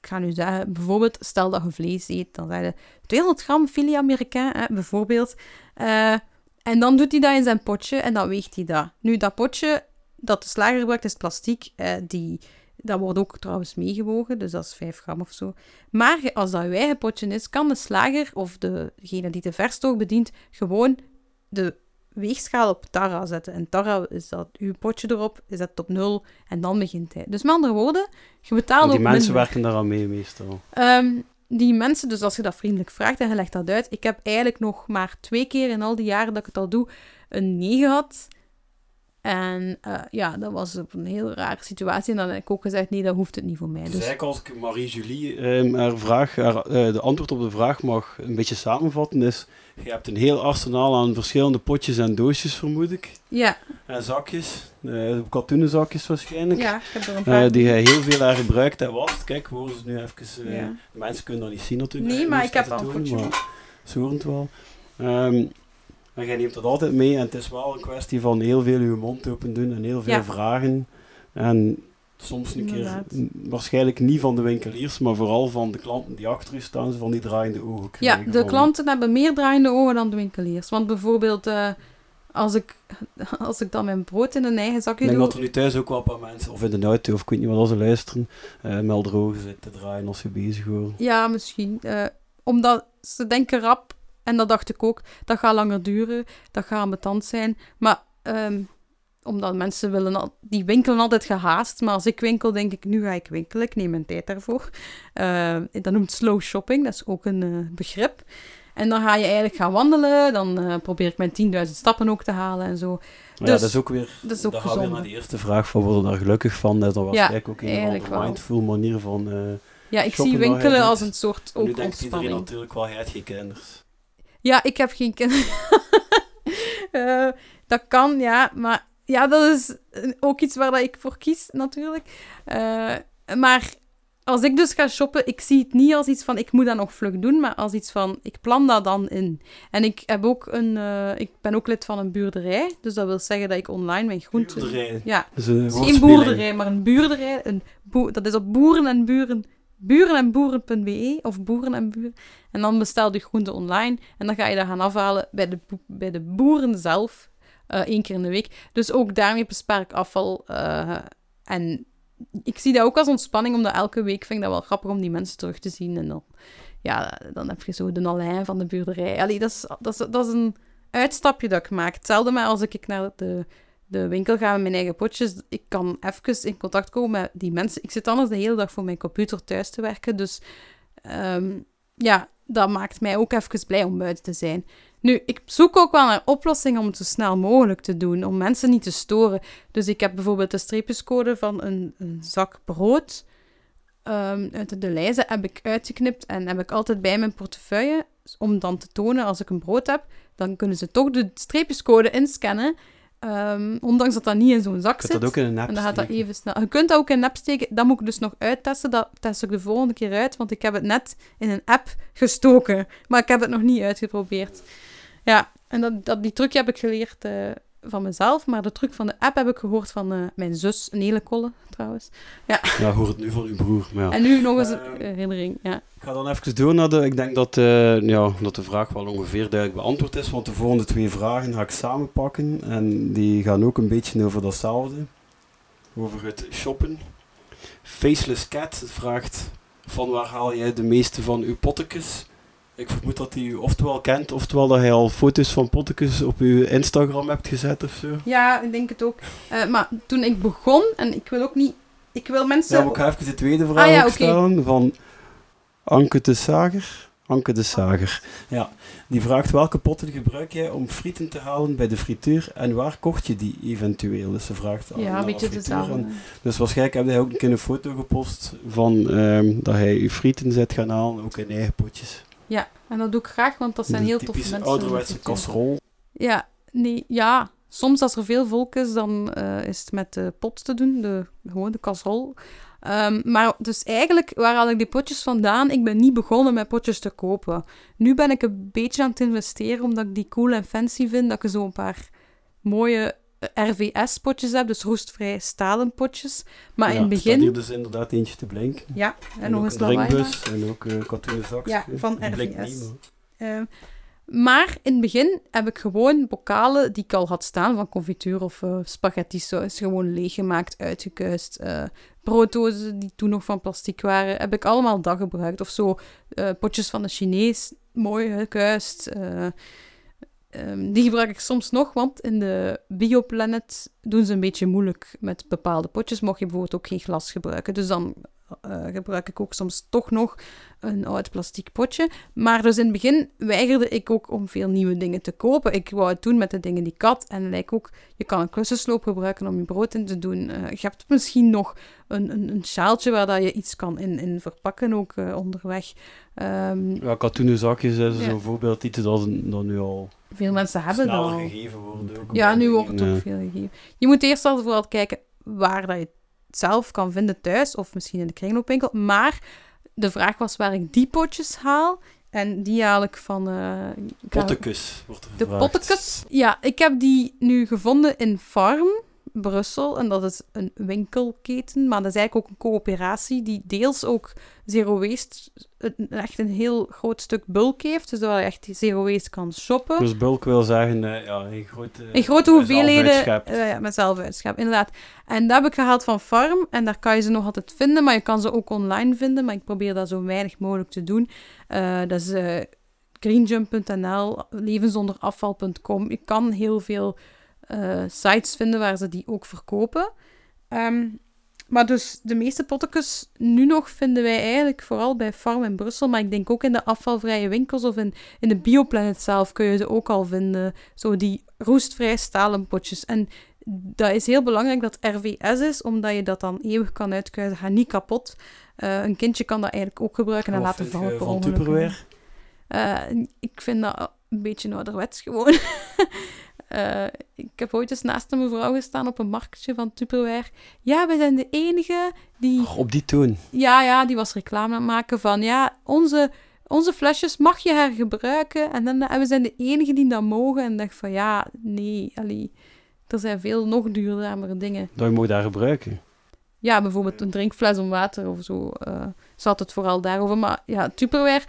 S1: ik ga nu zeggen, bijvoorbeeld, stel dat je vlees eet, dan zeg je 200 gram filet américain, hè, bijvoorbeeld. Uh, en dan doet hij dat in zijn potje en dan weegt hij dat. Nu, dat potje dat de slager gebruikt is plastic. Eh, die, dat wordt ook trouwens meegewogen, dus dat is 5 gram of zo. Maar als dat uw eigen potje is, kan de slager of degene die de verstoog bedient gewoon de weegschaal op Tara zetten. En Tara is dat uw potje erop, is dat op nul en dan begint hij. Dus met andere woorden, je betaalt ook
S2: Die mensen
S1: minder.
S2: werken daar aan mee meestal.
S1: Um, die mensen, dus als je dat vriendelijk vraagt en je legt dat uit. Ik heb eigenlijk nog maar twee keer in al die jaren dat ik het al doe, een nee gehad. En uh, ja, dat was op een heel rare situatie. En dan heb ik ook gezegd, nee, dat hoeft het niet voor mij.
S2: Dus, dus eigenlijk als ik Marie-Julie eh, haar vraag, haar, uh, de antwoord op de vraag mag een beetje samenvatten, is je hebt een heel arsenaal aan verschillende potjes en doosjes, vermoed ik.
S1: Ja.
S2: En zakjes, uh, katoenen zakjes waarschijnlijk.
S1: Ja, ik heb er een paar.
S2: Die je heel veel aan gebruikt en wast. Kijk, we horen ze nu even. Ja. Mensen kunnen dat niet zien natuurlijk.
S1: Nee, maar ik heb al een
S2: maar Ze horen het wel. Um, en jij neemt dat altijd mee en het is wel een kwestie van heel veel je mond open doen en heel veel ja. vragen. En soms een Inderdaad. keer, waarschijnlijk niet van de winkeliers, maar vooral van de klanten die achter u staan, van die draaiende ogen.
S1: Ja, de klanten hebben meer draaiende ogen dan de winkeliers. Want bijvoorbeeld, uh, als, ik, als ik dan mijn brood in een eigen zakje
S2: doe...
S1: Ik
S2: denk dat er nu thuis ook wel een paar mensen, of in de auto, of ik weet niet wat ze luisteren, uh, met ogen zitten draaien als ze bezig horen.
S1: Ja, misschien. Uh, omdat ze denken rap, en dat dacht ik ook, dat gaat langer duren, dat gaat ambetant zijn. Maar... Um, omdat mensen willen, al, die winkelen altijd gehaast. Maar als ik winkel, denk ik, nu ga ik winkelen. Ik neem mijn tijd daarvoor. Uh, dat noemt slow shopping, dat is ook een uh, begrip. En dan ga je eigenlijk gaan wandelen. Dan uh, probeer ik mijn 10.000 stappen ook te halen en zo.
S2: Dus, ja, dat is ook weer...
S1: Dat is ook
S2: dan gaan we naar de eerste vraag van, worden daar gelukkig van? Dat was ja, eigenlijk ook een mindful manier van
S1: Ja, ik zie winkelen als een soort ook
S2: Nu denkt iedereen natuurlijk wel, jij hebt geen kinders.
S1: Ja, ik heb geen kinderen. dat kan, ja, maar ja, dat is ook iets waar dat ik voor kies, natuurlijk. Uh, maar als ik dus ga shoppen, ik zie het niet als iets van ik moet dat nog vlug doen, maar als iets van ik plan dat dan in. En ik, heb ook een, uh, ik ben ook lid van een buurderij, dus dat wil zeggen dat ik online mijn groenten...
S2: Buurderij?
S1: Ja,
S2: dus een
S1: geen boerderij, maar een buurderij. Een boer, dat is op boeren en buren... Buren en boeren.be of boeren en buren. En dan bestel je groenten online en dan ga je dat gaan afhalen bij de, bij de boeren zelf. Uh, één keer in de week. Dus ook daarmee bespaar ik afval. Uh, en ik zie dat ook als ontspanning, omdat elke week vind ik dat wel grappig om die mensen terug te zien. En dan, ja, dan heb je zo de Alain van de buurderij. Allee, dat, is, dat, is, dat is een uitstapje dat ik maak. Hetzelfde maar als ik naar de, de winkel ga met mijn eigen potjes. Ik kan even in contact komen met die mensen. Ik zit anders de hele dag voor mijn computer thuis te werken. Dus um, ja, dat maakt mij ook even blij om buiten te zijn. Nu, ik zoek ook wel naar oplossingen om het zo snel mogelijk te doen, om mensen niet te storen. Dus ik heb bijvoorbeeld de streepjescode van een, een zak brood um, uit de lijzen heb ik uitgeknipt en heb ik altijd bij mijn portefeuille, om dan te tonen als ik een brood heb, dan kunnen ze toch de streepjescode inscannen. Um, ondanks dat dat niet in zo'n zak
S2: zit.
S1: dat
S2: ook in een app
S1: en dan gaat dat even snel. Je kunt dat ook in een app steken. Dat moet ik dus nog uittesten. Dat test ik de volgende keer uit, want ik heb het net in een app gestoken. Maar ik heb het nog niet uitgeprobeerd. Ja, en dat, dat, die trucje heb ik geleerd uh, van mezelf, maar de truc van de app heb ik gehoord van uh, mijn zus, een hele kolle trouwens. Ja,
S2: ja hoor het nu van uw broer. Maar ja.
S1: En nu nog eens een uh, herinnering, ja.
S2: Ik ga dan even door naar de... Ik denk dat, ja, dat de vraag wel ongeveer duidelijk beantwoord is, want de volgende twee vragen ga ik samenpakken en die gaan ook een beetje over datzelfde. Over het shoppen. Faceless Cat vraagt, van waar haal jij de meeste van uw pottekes? Ik vermoed dat hij u oftewel kent, oftewel dat hij al foto's van pottekes op uw Instagram hebt gezet of zo.
S1: Ja, ik denk het ook. Uh, maar toen ik begon, en ik wil ook niet... Ik wil mensen...
S2: Ja, maar ik ga even de tweede vraag ah, ja, okay. stellen van Anke de Sager. Anke de Sager. Ja, die vraagt welke potten gebruik jij om frieten te halen bij de frituur en waar kocht je die eventueel? Dus ze vraagt
S1: Ja, een beetje dezelfde.
S2: Dus waarschijnlijk heb hij ook een keer een foto gepost van ehm, dat hij je frieten zet gaan halen, ook in eigen potjes.
S1: Ja, en dat doe ik graag, want dat zijn heel toffe
S2: typische
S1: mensen.
S2: ouderwetse.
S1: Ja, nee, ja. Soms als er veel volk is, dan eh, is het met de pot te doen, de, gewoon de casserole. Ehm, maar dus eigenlijk, waar haal ik die potjes vandaan? Ik ben niet begonnen met potjes te kopen. Nu ben ik een beetje aan het investeren, omdat ik die cool en fancy vind. Dat ik zo een paar mooie RVS-potjes heb, dus roestvrij stalen potjes. Maar
S2: Ja,
S1: in het
S2: staat
S1: begin...
S2: hier dus inderdaad eentje te blinken.
S1: Ja, en, nog eens
S2: een drinkbus en ook een katoenen zakje.
S1: Ja, van RVS.
S2: niet, maar-
S1: Ehm, maar in het begin heb ik gewoon bokalen die ik al had staan van confituur of eh, spaghetti saus gewoon leeggemaakt, uitgekuist. eh brooddozen die toen nog van plastic waren, heb ik allemaal dat gebruikt. Of zo eh, potjes van de Chinees, mooi gekuist. Eh, ehm, die gebruik ik soms nog, want in de Bioplanet doen ze een beetje moeilijk met bepaalde potjes. Mocht je bijvoorbeeld ook geen glas gebruiken. Dus dan eh, gebruik ik ook soms toch nog een oud plastic potje. Maar dus in het begin weigerde ik ook om veel nieuwe dingen te kopen. Ik wou het doen met de dingen die ik had. En lijkt ook, je kan een klussensloop gebruiken om je brood in te doen. Eh, je hebt misschien nog een, een, een sjaaltje waar dat je iets kan in, in verpakken, ook eh, onderweg. Ehm,
S2: Ja, katoenen zakjes is
S1: Ja.
S2: zo'n voorbeeld iets dat, dat nu al
S1: veel mensen hebben dat al.
S2: gegeven wordt. Ook
S1: Ja, nu wordt het ook veel gegeven. Je moet eerst al vooral kijken waar dat je zelf kan vinden thuis, of misschien in de kringloopwinkel. Maar de vraag was waar ik die potjes haal. En die haal ik van... eh, ik ga-
S2: Pottekus wordt er
S1: De pottekes. Ja, ik heb die nu gevonden in Farm, Brussel. En dat is een winkelketen, maar dat is eigenlijk ook een coöperatie die deels ook zero waste, echt een heel groot stuk bulk heeft. Dus dat je echt zero waste kan shoppen.
S2: Dus bulk wil zeggen, eh, ja, een grote,
S1: In grote hoeveelheden eh, ja, met zelfuitschap, inderdaad. En dat heb ik gehaald van Farm. En daar kan je ze nog altijd vinden, maar je kan ze ook online vinden. Maar ik probeer dat zo weinig mogelijk te doen. Eh, dat is greenjump.nl, levensonderafval.com. Je kan heel veel eh, sites vinden waar ze die ook verkopen. Ehm, maar dus de meeste pottekes nu nog vinden wij eigenlijk vooral bij Farm in Brussel. Maar ik denk ook in de afvalvrije winkels of in, in de Bioplanet zelf kun je ze ook al vinden. Zo die roestvrij stalen potjes. En dat is heel belangrijk dat RVS is, omdat je dat dan eeuwig kan uitkuisen. Gaat niet kapot. Eh, een kindje kan dat eigenlijk ook gebruiken en laten vallen
S2: van
S1: ongeluk.
S2: Tupperware?
S1: Eh, ik vind dat een beetje ouderwets gewoon. Eh, ik heb ooit eens naast een mevrouw gestaan op een marktje van Tupperware. Ja, wij zijn de enige die...
S2: Op die toon.
S1: Ja, ja, die was reclame aan het maken van... Ja, onze, onze flesjes mag je hergebruiken. En, dan, en we zijn de enige die dat mogen. En dacht van, ja, nee, allee. Er zijn veel nog duurzamere dingen.
S2: Dat je mag daar gebruiken.
S1: Ja, bijvoorbeeld een drinkfles om water of zo. eh zat het vooral daarover. Maar ja, Tupperware...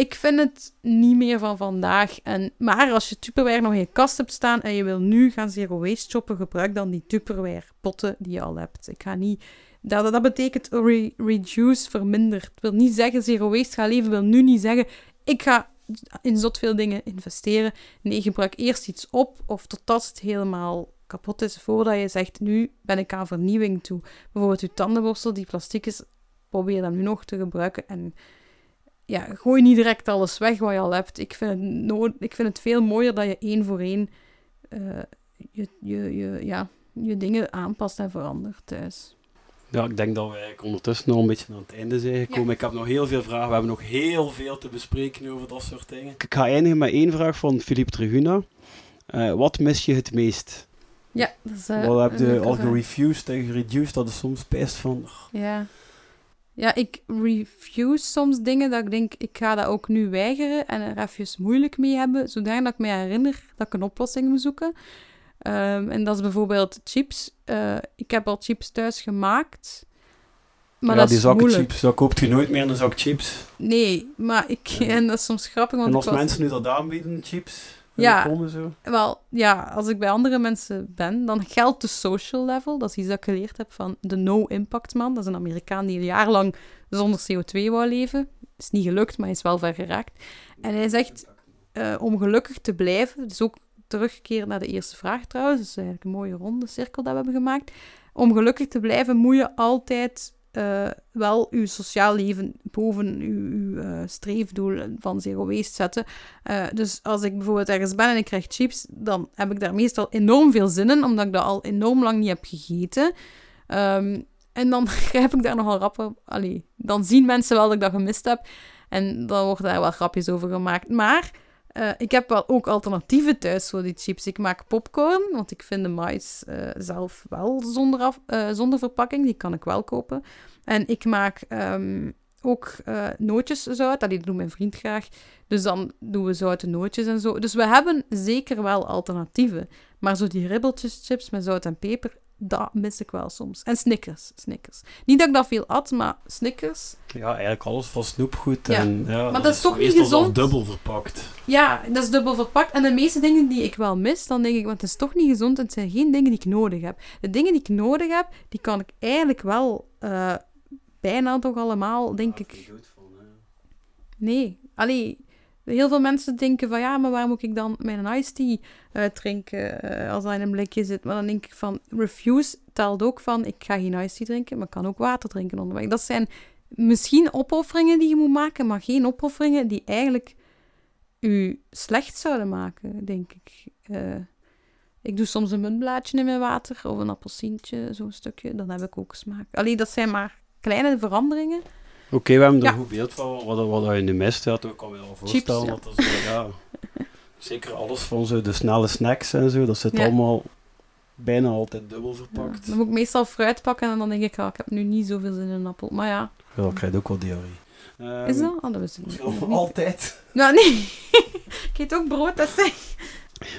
S1: Ik vind het niet meer van vandaag. En, maar als je Tupperware nog in je kast hebt staan en je wil nu gaan zero waste shoppen, gebruik dan die Tupperware potten die je al hebt. Ik ga niet... Dat, dat betekent re- reduce, verminder. Het wil niet zeggen zero waste gaan leven. wil nu niet zeggen, ik ga in zot veel dingen investeren. Nee, gebruik eerst iets op of totdat het helemaal kapot is, voordat je zegt, nu ben ik aan vernieuwing toe. Bijvoorbeeld je tandenborstel, die plastic is, probeer dat nu nog te gebruiken en ja, gooi niet direct alles weg wat je al hebt. Ik vind het, nood, ik vind het veel mooier dat je één voor één eh, je, je, je, ja, je dingen aanpast en verandert thuis.
S2: Ja, ik denk dat we ondertussen al een beetje aan het einde zijn gekomen. Ik heb nog heel veel vragen. We hebben nog heel veel te bespreken over dat soort dingen. Ik ga eindigen met één vraag van Philippe Triguna. Eh, wat mis je het meest?
S1: Ja, dat is eh,
S2: wat heb je al gerefused en gereduced? Dat is soms best van...
S1: Ja. Ja, ik refuse soms dingen dat ik denk, ik ga dat ook nu weigeren en er even moeilijk mee hebben, zodat ik me herinner dat ik een oplossing moet zoeken. Ehm, en dat is bijvoorbeeld chips. Eh, ik heb al chips thuis gemaakt, maar
S2: ja,
S1: dat
S2: die zakken
S1: moeilijk.
S2: chips, dat koopt je nooit meer een zak chips.
S1: Nee, maar ik...
S2: Ja.
S1: En dat is soms grappig, want
S2: en als
S1: was-
S2: mensen nu dat aanbieden, chips,
S1: Ja.
S2: komen zo.
S1: Wel, ja, als ik bij andere mensen ben, dan geldt de social level. Dat is iets dat ik geleerd heb van de no-impact man. Dat is een Amerikaan die een jaar lang zonder CO2 wou leven. Is niet gelukt, maar hij is wel ver geraakt. En hij zegt, eh, om gelukkig te blijven, dus ook terugkeren naar de eerste vraag trouwens, dat is eigenlijk een mooie ronde cirkel dat we hebben gemaakt. Om gelukkig te blijven moet je altijd eh, wel uw sociaal leven boven uw, uw eh, streefdoel van zero waste zetten. Eh, dus als ik bijvoorbeeld ergens ben en ik krijg chips, dan heb ik daar meestal enorm veel zin in, omdat ik dat al enorm lang niet heb gegeten. Ehm, en dan grijp ik daar nogal rappen. Allee, dan zien mensen wel dat ik dat gemist heb. En dan worden daar wel grapjes over gemaakt. Maar eh, ik heb wel ook alternatieven thuis voor die chips. Ik maak popcorn, want ik vind de mais eh, zelf wel zonder, af, eh, zonder verpakking. Die kan ik wel kopen. En ik maak ehm, ook uh, nootjeszout. Dat doet mijn vriend graag. Dus dan doen we zoute nootjes en zo. Dus we hebben zeker wel alternatieven. Maar zo die ribbeltjeschips met zout en peper, dat mis ik wel soms. En Snickers. Snickers. Niet dat ik dat veel at, maar Snickers.
S2: Ja, eigenlijk alles van snoepgoed.
S1: Ja.
S2: En, ja,
S1: Maar dat is toch niet gezond?
S2: dubbel verpakt.
S1: Ja, dat is dubbel verpakt. En de meeste dingen die ik wel mis, dan denk ik, want het is toch niet gezond. en Het zijn geen dingen die ik nodig heb. De dingen die ik nodig heb, die kan ik eigenlijk wel eh, bijna toch allemaal, denk ik. Nee. Allee, heel veel mensen denken van ja, maar waar moet ik dan mijn iced tea eh, drinken eh, als dat in een blikje zit? Maar dan denk ik van, refuse telt ook van, ik ga geen iced tea drinken, maar ik kan ook water drinken onderweg. Dat zijn misschien opofferingen die je moet maken, maar geen opofferingen die eigenlijk u slecht zouden maken, denk ik. Eh, ik doe soms een muntblaadje in mijn water of een appelsientje, zo'n stukje. Dan heb ik ook smaak. Allee, dat zijn maar kleine veranderingen.
S2: Oké, we hebben er een goed beeld van wat, wat je nu mist. Ja, ik kan me wel voorstellen.
S1: ja.
S2: dat ja, zeker alles van zo de snelle snacks en zo, dat zit allemaal bijna altijd dubbel verpakt.
S1: dan moet ik meestal fruit pakken en dan denk ik, ah, ik heb nu niet zoveel zin in een appel. Maar ja,
S2: Ja, ik krijg ook wel diarree. Ehm,
S1: is dat? Oh, dat wist ik niet.
S2: Altijd.
S1: Nou, nee. ik eet ook brood, dat zeg.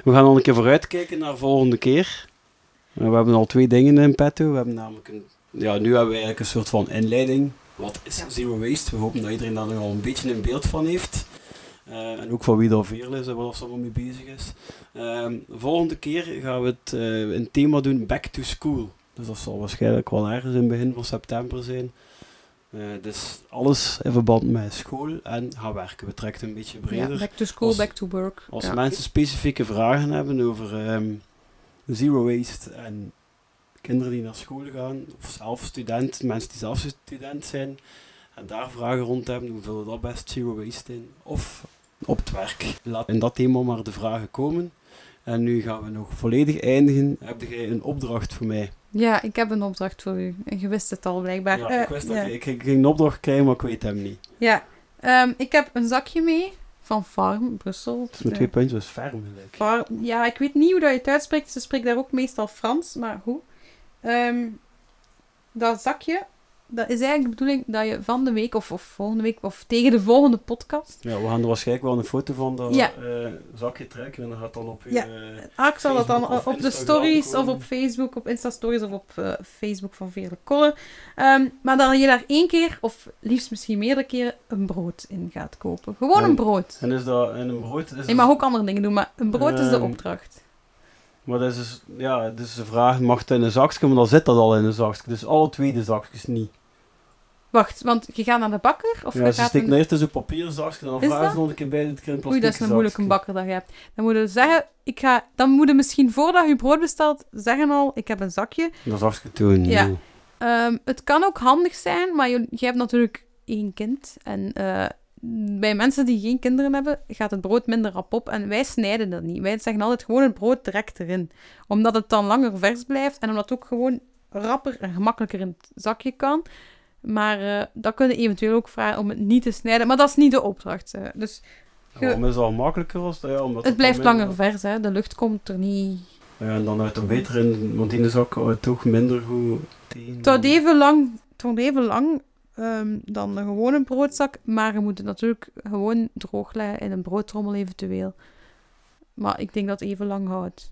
S2: We gaan al een keer vooruitkijken naar de volgende keer. Eh, we hebben al twee dingen in petto. We hebben namelijk een, ja, nu hebben we eigenlijk een soort van inleiding. Wat is
S1: Ja.
S2: zero waste? We hopen dat iedereen daar nog al een beetje een beeld van heeft. Eh, en ook van wie daar veel is en wat er allemaal mee bezig is. De volgende keer gaan we het eh, een thema doen Back to School. Dus dat zal waarschijnlijk wel ergens in begin van september zijn. Eh, dus alles in verband met school en gaan werken. We trekken het een beetje
S1: Ja,
S2: breder.
S1: back to school,
S2: Als-
S1: back to work.
S2: Als
S1: ja.
S2: mensen specifieke vragen hebben over ehm, zero waste en kinderen die naar school gaan, of zelf student, mensen die zelf student zijn, en daar vragen rond hebben, hoe vullen dat best zero waste in? Of op het werk. Laat in dat thema maar de vragen komen. En nu gaan we nog volledig eindigen. Heb jij een opdracht voor mij?
S1: Ja, ik heb een opdracht voor u. En je wist het al, blijkbaar.
S2: Ja,
S1: Eh,
S2: ik wist dat
S1: ja.
S2: ik, ik ging een opdracht krijgen, maar ik weet hem niet.
S1: Ja, Ehm, ik heb een zakje mee van Farm, Brussel.
S2: Met
S1: Eh,
S2: twee puntjes, gelijk.
S1: Farm, ja, ik weet niet hoe dat je het uitspreekt. Ze spreekt daar ook meestal Frans, maar hoe? Ehm, dat zakje, dat is eigenlijk de bedoeling dat je van de week of, of volgende week of tegen de volgende podcast.
S2: Ja, we gaan er waarschijnlijk wel een foto van dat
S1: Ja.
S2: eh, zakje trekken en dan gaat dan op.
S1: Ja.
S2: eh,
S1: Ah, ik zal dat dan op de stories of op Facebook, op Insta-stories of op eh, Facebook van Veerle Kolle. Ehm, maar dat je daar één keer, of liefst misschien meerdere keren, een brood in gaat kopen. Gewoon
S2: En-
S1: een brood.
S2: En is dat en een brood? Is
S1: Je mag ook andere dingen doen, maar een brood is de
S2: Ehm,
S1: opdracht.
S2: Maar dat is dus, ja, dus de vraag, mag het in een zakje, maar dan zit dat al in een zakje. Dus alle twee de zakjes niet.
S1: Wacht, want je gaat naar de bakker? Of
S2: ja,
S1: je
S2: ze steken
S1: een...
S2: eerst in zo'n papieren zakje en dan vragen ze nog een keer bij het
S1: Oei, dat is een moeilijke bakker dat je hebt. Dan moet je zeggen, ik ga... Dan moet je misschien voordat je brood bestelt, zeggen al, ik heb een zakje.
S2: Dat zakje doen.
S1: Ja. Ehm, het kan ook handig zijn, maar je, je hebt natuurlijk één kind. En eh, bij mensen die geen kinderen hebben, gaat het brood minder rap op. En wij snijden dat niet. Wij zeggen altijd gewoon het brood direct erin. Omdat het dan langer vers blijft en omdat het ook gewoon rapper en gemakkelijker in het zakje kan. Maar eh dat kunnen eventueel ook vragen om het niet te snijden. Maar dat is niet de opdracht. eh. Dus
S2: Ja, is al makkelijker als dat? Ja, omdat
S1: het blijft langer vers. Hè. De lucht komt er niet...
S2: Ja, en dan uit er beter in, want in de zak het toch minder goed tegen.
S1: Het even lang, het even lang ehm, dan een gewone broodzak, maar je moet het natuurlijk gewoon droog leggen in een broodtrommel eventueel. Maar ik denk dat het even lang houdt.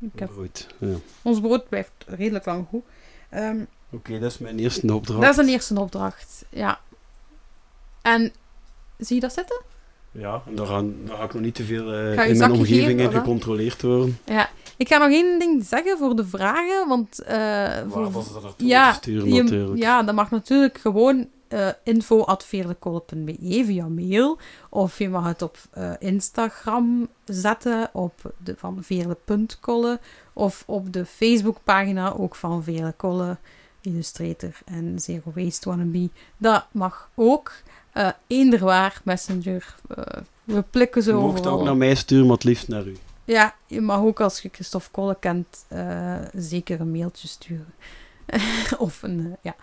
S1: Ik heb,
S2: Goed, ja.
S1: ons brood blijft redelijk lang goed. Ehm,
S2: Oké, dat is mijn eerste opdracht.
S1: dat is een eerste opdracht, ja. En zie je dat zitten?
S2: Ja, en daar, gaan, daar ga ik nog niet te veel eh, in mijn omgeving in gecontroleerd worden.
S1: Ik ga nog één ding zeggen voor de vragen, want... eh,
S2: Waar
S1: voor,
S2: was dat naartoe
S1: ja,
S2: te sturen
S1: je-
S2: natuurlijk.
S1: ja, dat mag natuurlijk gewoon eh info.veerlekolle.be via mail. Of je mag het op eh, Instagram zetten, op de, van veerle.kolle. Of op de Facebookpagina ook van Veerle Kolle. Illustrator en Zero Waste Wannabe. Dat mag ook. Uh, eender waar, Messenger. Uh, we plikken ze
S2: Je mocht ook naar mij sturen, maar het liefst naar u.
S1: Ja, je mag ook als je Christophe Kolle kent, uh, zeker een mailtje sturen. of een, ja.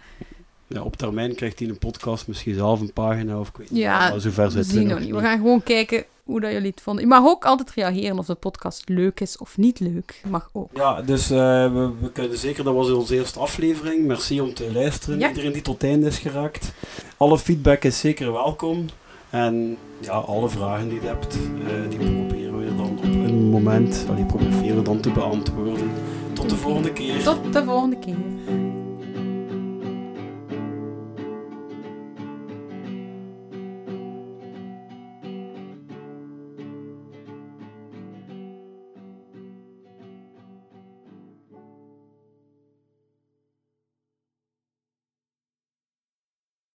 S2: Ja, op termijn krijgt hij een podcast misschien zelf een pagina of ik weet niet.
S1: Ja,
S2: maar zover
S1: zien
S2: we
S1: nog niet. We gaan gewoon kijken hoe dat jullie het vonden. Je mag ook altijd reageren of de podcast leuk is of niet leuk. Mag ook.
S2: Ja, dus uh, we, we, kunnen zeker, dat was onze eerste aflevering. Merci om te luisteren.
S1: Ja.
S2: Iedereen die tot het einde is geraakt. Alle feedback is zeker welkom. En ja, alle vragen die je hebt, uh, die proberen moment, die proberen dan te beantwoorden. Tot de volgende keer.
S1: Tot de volgende keer.